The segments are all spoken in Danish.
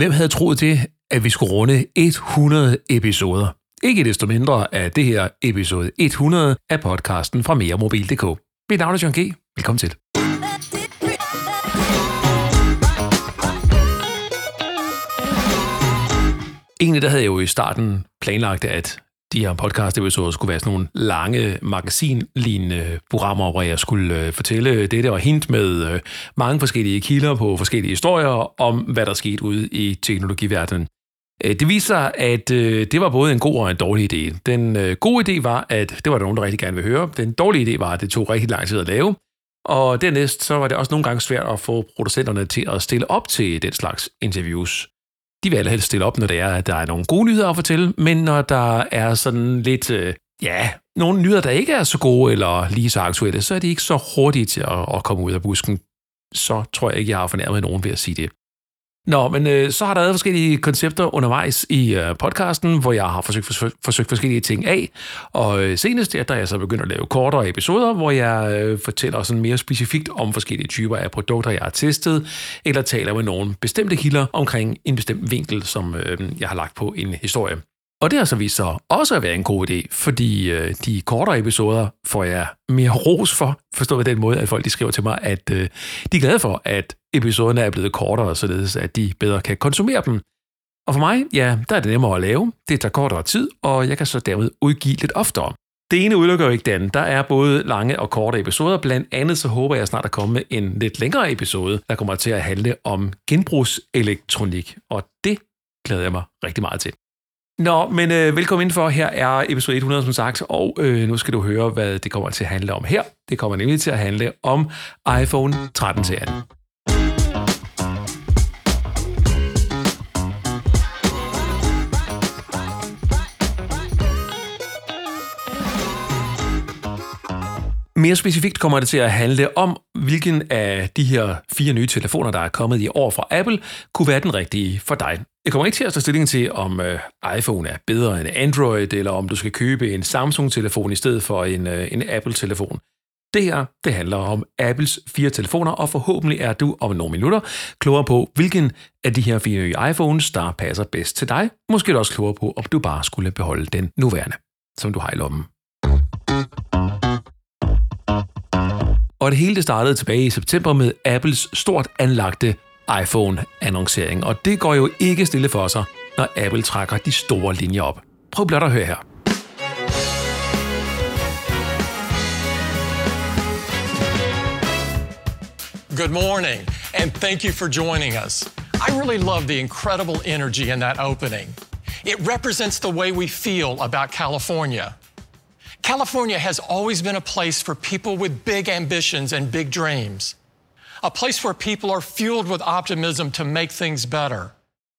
Hvem havde troet det, at vi skulle runde 100 episoder? Ikke desto mindre er det her episode 100 af podcasten fra meremobil.dk. Mit navn er John G. Velkommen til. Egentlig der havde jeg jo i starten planlagt, at de her podcast-episoder skulle være sådan nogle lange magasinlignende programmer, hvor jeg skulle øh, fortælle dette og hint med øh, mange forskellige kilder på forskellige historier om, hvad der skete ude i teknologiverdenen. Øh, det viser sig, at øh, det var både en god og en dårlig idé. Den øh, gode idé var, at det var der nogen, der rigtig gerne ville høre. Den dårlige idé var, at det tog rigtig lang tid at lave. Og dernæst så var det også nogle gange svært at få producenterne til at stille op til den slags interviews. De vil allerhelst stille op, når det er, at der er nogle gode nyheder at fortælle, men når der er sådan lidt, øh, ja, nogle nyheder, der ikke er så gode eller lige så aktuelle, så er de ikke så hurtige til at, at komme ud af busken. Så tror jeg ikke, jeg har fornærmet nogen ved at sige det. Nå, men øh, så har der været forskellige koncepter undervejs i øh, podcasten, hvor jeg har forsøgt, forsøgt, forsøgt forskellige ting af. Og øh, senest der, der er jeg så begyndt at lave kortere episoder, hvor jeg øh, fortæller sådan mere specifikt om forskellige typer af produkter, jeg har testet, eller taler med nogle bestemte kilder omkring en bestemt vinkel, som øh, jeg har lagt på en historie. Og det har så vist sig også at være en god idé, fordi øh, de kortere episoder får jeg mere ros for, forstået på den måde, at folk de skriver til mig, at øh, de er glade for, at episoderne er blevet kortere, således at de bedre kan konsumere dem. Og for mig, ja, der er det nemmere at lave, det tager kortere tid, og jeg kan så dermed udgive lidt oftere. Det ene udelukker jo ikke det andet. Der er både lange og korte episoder. Blandt andet så håber jeg snart at komme med en lidt længere episode, der kommer til at handle om genbrugselektronik. Og det glæder jeg mig rigtig meget til. Nå, men øh, velkommen indenfor. Her er episode 100, som sagt, og øh, nu skal du høre, hvad det kommer til at handle om her. Det kommer nemlig til at handle om iPhone 13-serien. Mere specifikt kommer det til at handle om, hvilken af de her fire nye telefoner, der er kommet i år fra Apple, kunne være den rigtige for dig. Jeg kommer ikke til at tage stilling til, om øh, iPhone er bedre end Android, eller om du skal købe en Samsung-telefon i stedet for en, øh, en Apple-telefon. Det her, det handler om Apples fire telefoner, og forhåbentlig er du om nogle minutter klogere på, hvilken af de her fire nye iPhones, der passer bedst til dig. Måske er du også klogere på, om du bare skulle beholde den nuværende, som du har i lommen. Og det hele det startede tilbage i september med Apples stort anlagte iPhone-annoncering. Og det går jo ikke stille for sig, når Apple trækker de store linjer op. Prøv blot at høre her. Good morning, and thank you for joining us. I really love the incredible energy in that opening. It represents the way we feel about California. California has always been a place for people with big ambitions and big dreams. A place where people are fueled with optimism to make things better.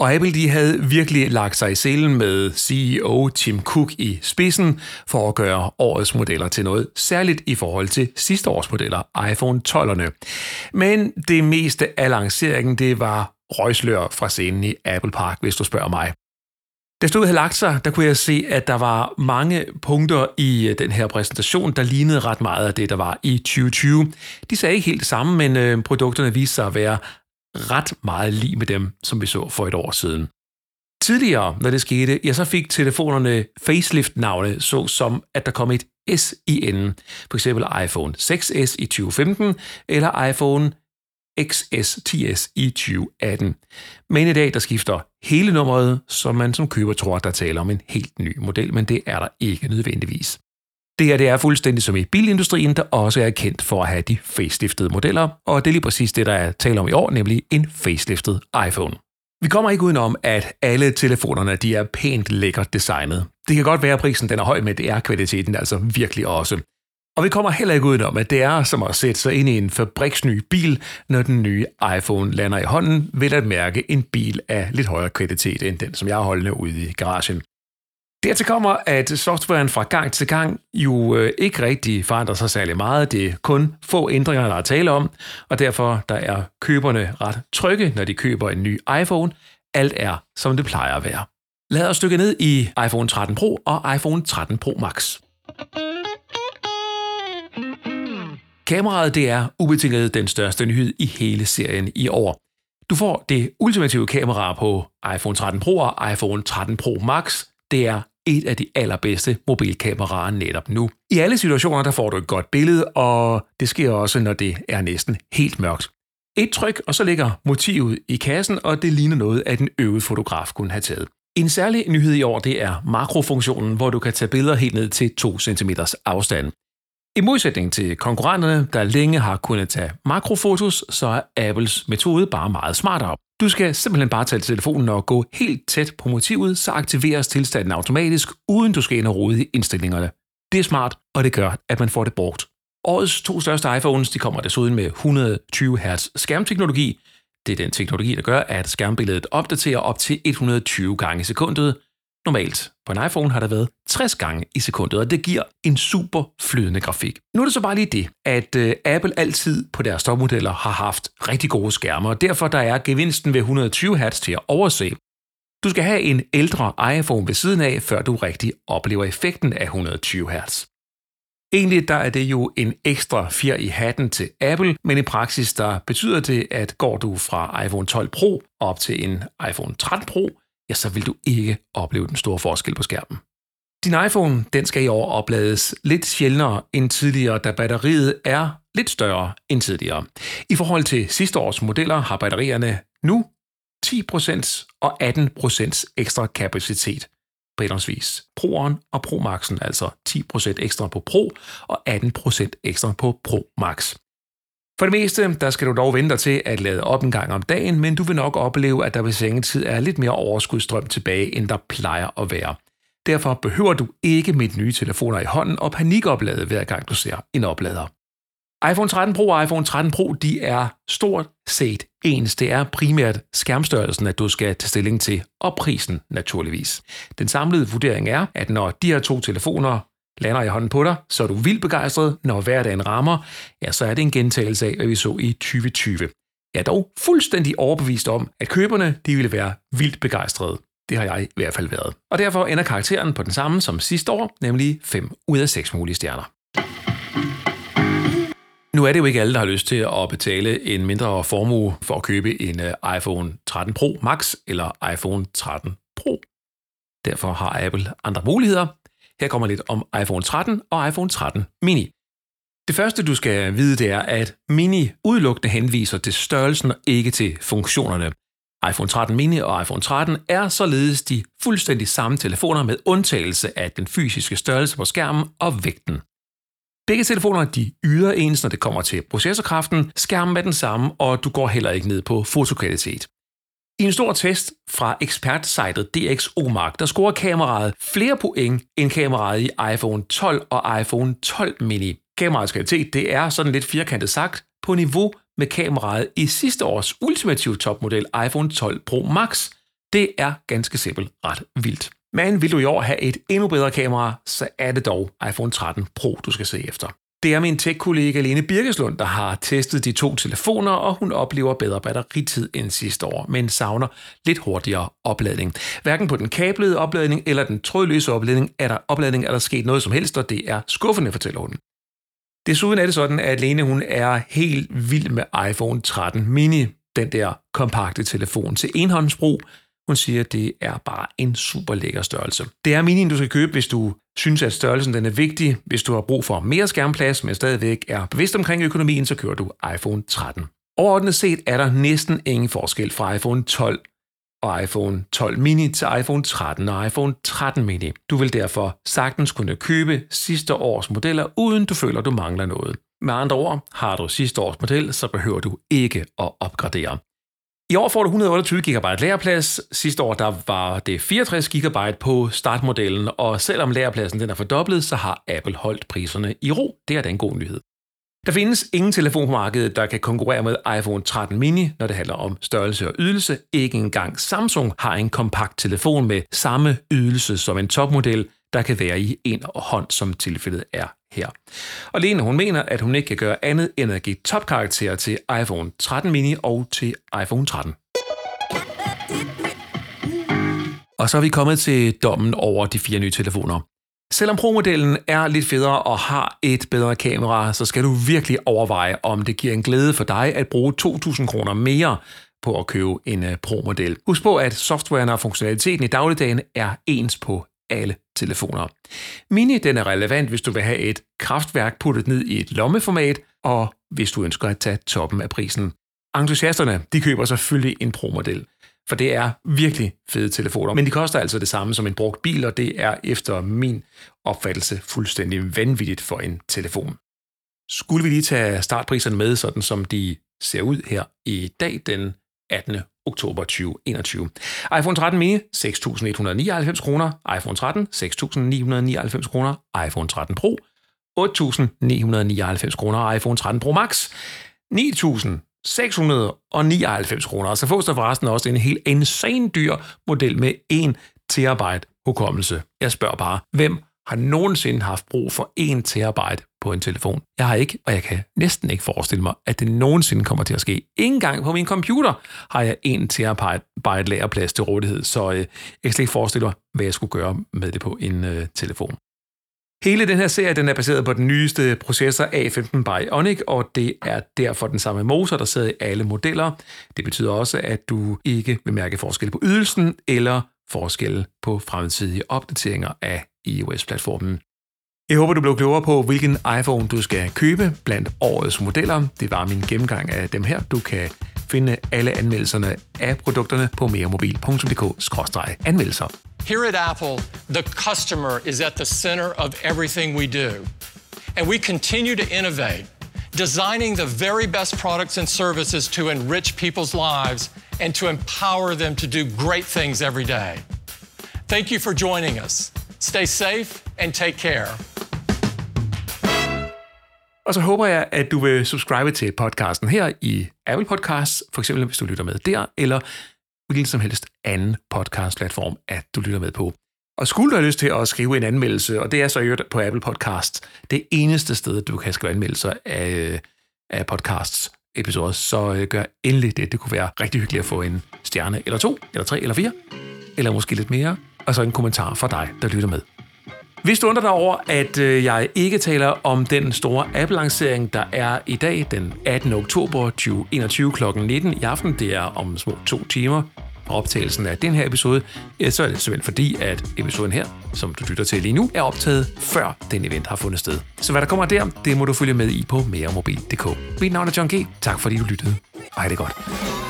Og Apple de havde virkelig lagt sig i selen med CEO Tim Cook i spidsen for at gøre årets modeller til noget særligt i forhold til sidste års modeller, iPhone 12'erne. Men det meste af lanceringen, det var røgslør fra scenen i Apple Park, hvis du spørger mig. Da stod havde lagt sig, der kunne jeg se, at der var mange punkter i øh, den her præsentation, der lignede ret meget af det, der var i 2020. De sagde ikke helt det samme, men øh, produkterne viste sig at være ret meget lige med dem, som vi så for et år siden. Tidligere, når det skete, ja, så fik telefonerne facelift-navne, så som at der kom et S i enden. For eksempel iPhone 6S i 2015, eller iPhone XS10S i 2018. Men i dag der skifter hele nummeret, så man som køber tror, at der taler om en helt ny model, men det er der ikke nødvendigvis. Det her det er fuldstændig som i bilindustrien, der også er kendt for at have de faceliftede modeller, og det er lige præcis det, der er tale om i år, nemlig en faceliftet iPhone. Vi kommer ikke udenom, at alle telefonerne de er pænt lækkert designet. Det kan godt være, at prisen den er høj, men det er kvaliteten altså virkelig også. Og vi kommer heller ikke udenom, at det er som at sætte sig ind i en fabriksny bil, når den nye iPhone lander i hånden, vil at mærke en bil af lidt højere kvalitet end den, som jeg har holdende ude i garagen. Dertil kommer, at softwaren fra gang til gang jo øh, ikke rigtig forandrer sig særlig meget. Det er kun få ændringer, der er tale om, og derfor der er køberne ret trygge, når de køber en ny iPhone. Alt er, som det plejer at være. Lad os dykke ned i iPhone 13 Pro og iPhone 13 Pro Max. Kameraet det er ubetinget den største nyhed i hele serien i år. Du får det ultimative kamera på iPhone 13 Pro og iPhone 13 Pro Max. Det er et af de allerbedste mobilkameraer netop nu. I alle situationer der får du et godt billede, og det sker også, når det er næsten helt mørkt. Et tryk, og så ligger motivet i kassen, og det ligner noget, at en øvet fotograf kunne have taget. En særlig nyhed i år, det er makrofunktionen, hvor du kan tage billeder helt ned til 2 cm afstand. I modsætning til konkurrenterne, der længe har kunnet tage makrofotos, så er Apples metode bare meget smartere. Du skal simpelthen bare tage telefonen og gå helt tæt på motivet, så aktiveres tilstanden automatisk, uden du skal ind og rode i indstillingerne. Det er smart, og det gør, at man får det brugt. Årets to største iPhones de kommer desuden med 120 Hz skærmteknologi. Det er den teknologi, der gør, at skærmbilledet opdaterer op til 120 gange i sekundet, Normalt på en iPhone har der været 60 gange i sekundet, og det giver en super flydende grafik. Nu er det så bare lige det, at øh, Apple altid på deres topmodeller har haft rigtig gode skærme, og derfor der er gevinsten ved 120 Hz til at overse. Du skal have en ældre iPhone ved siden af, før du rigtig oplever effekten af 120 Hz. Egentlig der er det jo en ekstra fjer i hatten til Apple, men i praksis der betyder det, at går du fra iPhone 12 Pro op til en iPhone 13 Pro, ja, så vil du ikke opleve den store forskel på skærmen. Din iPhone den skal i år oplades lidt sjældnere end tidligere, da batteriet er lidt større end tidligere. I forhold til sidste års modeller har batterierne nu 10% og 18% ekstra kapacitet på henholdsvis Pro'eren og Pro Max'en, altså 10% ekstra på Pro og 18% ekstra på Pro Max. For det meste, der skal du dog vente dig til at lade op en gang om dagen, men du vil nok opleve, at der ved sengetid er lidt mere overskudstrøm tilbage, end der plejer at være. Derfor behøver du ikke med nye telefoner i hånden og panikoplade hver gang du ser en oplader. iPhone 13 Pro og iPhone 13 Pro, de er stort set ens. Det er primært skærmstørrelsen, at du skal tage stilling til, og prisen naturligvis. Den samlede vurdering er, at når de her to telefoner lander i hånden på dig, så er du vildt begejstret. Når hverdagen rammer, ja, så er det en gentagelse af, hvad vi så i 2020. Jeg er dog fuldstændig overbevist om, at køberne de ville være vildt begejstrede. Det har jeg i hvert fald været. Og derfor ender karakteren på den samme som sidste år, nemlig 5 ud af 6 mulige stjerner. Nu er det jo ikke alle, der har lyst til at betale en mindre formue for at købe en øh, iPhone 13 Pro Max eller iPhone 13 Pro. Derfor har Apple andre muligheder. Her kommer lidt om iPhone 13 og iPhone 13 mini. Det første, du skal vide, det er, at mini udelukkende henviser til størrelsen og ikke til funktionerne. iPhone 13 mini og iPhone 13 er således de fuldstændig samme telefoner med undtagelse af den fysiske størrelse på skærmen og vægten. Begge telefoner de yder ens, når det kommer til processorkraften, skærmen er den samme, og du går heller ikke ned på fotokvalitet. I en stor test fra ekspertsitet DxOMark, der scorer kameraet flere point end kameraet i iPhone 12 og iPhone 12 mini. Kameraets kvalitet det er sådan lidt firkantet sagt på niveau med kameraet i sidste års ultimative topmodel iPhone 12 Pro Max. Det er ganske simpelt ret vildt. Men vil du i år have et endnu bedre kamera, så er det dog iPhone 13 Pro, du skal se efter. Det er min tech-kollega Lene Birkeslund, der har testet de to telefoner, og hun oplever bedre batteritid end sidste år, men savner lidt hurtigere opladning. Hverken på den kablede opladning eller den trådløse opladning er der, opladning er der sket noget som helst, og det er skuffende, fortæller hun. Desuden er det sådan, at Lene hun er helt vild med iPhone 13 mini, den der kompakte telefon til enhåndsbrug, hun siger, at det er bare en super lækker størrelse. Det er minien, du skal købe, hvis du synes, at størrelsen den er vigtig. Hvis du har brug for mere skærmplads, men stadigvæk er bevidst omkring økonomien, så kører du iPhone 13. Overordnet set er der næsten ingen forskel fra iPhone 12 og iPhone 12 mini til iPhone 13 og iPhone 13 mini. Du vil derfor sagtens kunne købe sidste års modeller, uden du føler, du mangler noget. Med andre ord, har du sidste års model, så behøver du ikke at opgradere. I år får du 128 GB lagerplads. Sidste år der var det 64 GB på startmodellen, og selvom lagerpladsen den er fordoblet, så har Apple holdt priserne i ro. Det er da en god nyhed. Der findes ingen telefon på markedet, der kan konkurrere med iPhone 13 mini, når det handler om størrelse og ydelse. Ikke engang Samsung har en kompakt telefon med samme ydelse som en topmodel, der kan være i en hånd, som tilfældet er her. Og Lene, hun mener, at hun ikke kan gøre andet end at give topkarakterer til iPhone 13 mini og til iPhone 13. Og så er vi kommet til dommen over de fire nye telefoner. Selvom Pro-modellen er lidt federe og har et bedre kamera, så skal du virkelig overveje, om det giver en glæde for dig at bruge 2.000 kroner mere på at købe en øh, Pro-model. Husk på, at softwaren og funktionaliteten i dagligdagen er ens på alle telefoner. Mini den er relevant, hvis du vil have et kraftværk puttet ned i et lommeformat, og hvis du ønsker at tage toppen af prisen. Entusiasterne de køber selvfølgelig en Pro-model, for det er virkelig fede telefoner, men de koster altså det samme som en brugt bil, og det er efter min opfattelse fuldstændig vanvittigt for en telefon. Skulle vi lige tage startpriserne med, sådan som de ser ud her i dag, den 18. oktober 2021. iPhone 13 mini 6.199 kroner, iPhone 13 6.999 kroner, iPhone 13 Pro 8.999 kroner, iPhone 13 Pro Max 9.699 kroner. Så fås der forresten også en helt insane dyr model med 1 terabyte hukommelse. Jeg spørger bare, hvem har nogensinde haft brug for 1 terabyte på en telefon. Jeg har ikke, og jeg kan næsten ikke forestille mig, at det nogensinde kommer til at ske. Ingen gang på min computer har jeg en terabyte lagerplads til rådighed, så øh, jeg kan slet ikke forestille mig, hvad jeg skulle gøre med det på en øh, telefon. Hele den her serie den er baseret på den nyeste processor A15 Bionic, og det er derfor den samme motor, der sidder i alle modeller. Det betyder også, at du ikke vil mærke forskel på ydelsen eller forskel på fremtidige opdateringer af iOS-platformen. Jeg håber, du blev klogere på, hvilken iPhone du skal købe blandt årets modeller. Det var min gennemgang af dem her. Du kan finde alle anmeldelserne af produkterne på meremobil.dk-anmeldelser. Here at Apple, the customer is at the center of everything we do. And we continue to innovate, designing the very best products and services to enrich people's lives and to empower them to do great things every day. Thank you for joining us. Stay safe and take care. Og så håber jeg, at du vil subscribe til podcasten her i Apple Podcasts, for eksempel hvis du lytter med der, eller hvilken som helst anden podcast-platform, at du lytter med på. Og skulle du have lyst til at skrive en anmeldelse, og det er så øvrigt på Apple Podcasts, det eneste sted, du kan skrive anmeldelser af, af podcasts episoder, så øh, gør endelig det. Det kunne være rigtig hyggeligt at få en stjerne, eller to, eller tre, eller fire, eller måske lidt mere, og så en kommentar fra dig, der lytter med. Hvis du undrer dig over, at øh, jeg ikke taler om den store app-lancering, der er i dag, den 18. oktober 2021 kl. 19 i aften, det er om små to timer, på optagelsen af den her episode, ja, så er det simpelthen fordi, at episoden her, som du lytter til lige nu, er optaget før den event har fundet sted. Så hvad der kommer der, det må du følge med i på meremobil.dk. Mit navn er John G. Tak fordi du lyttede. Hej det godt.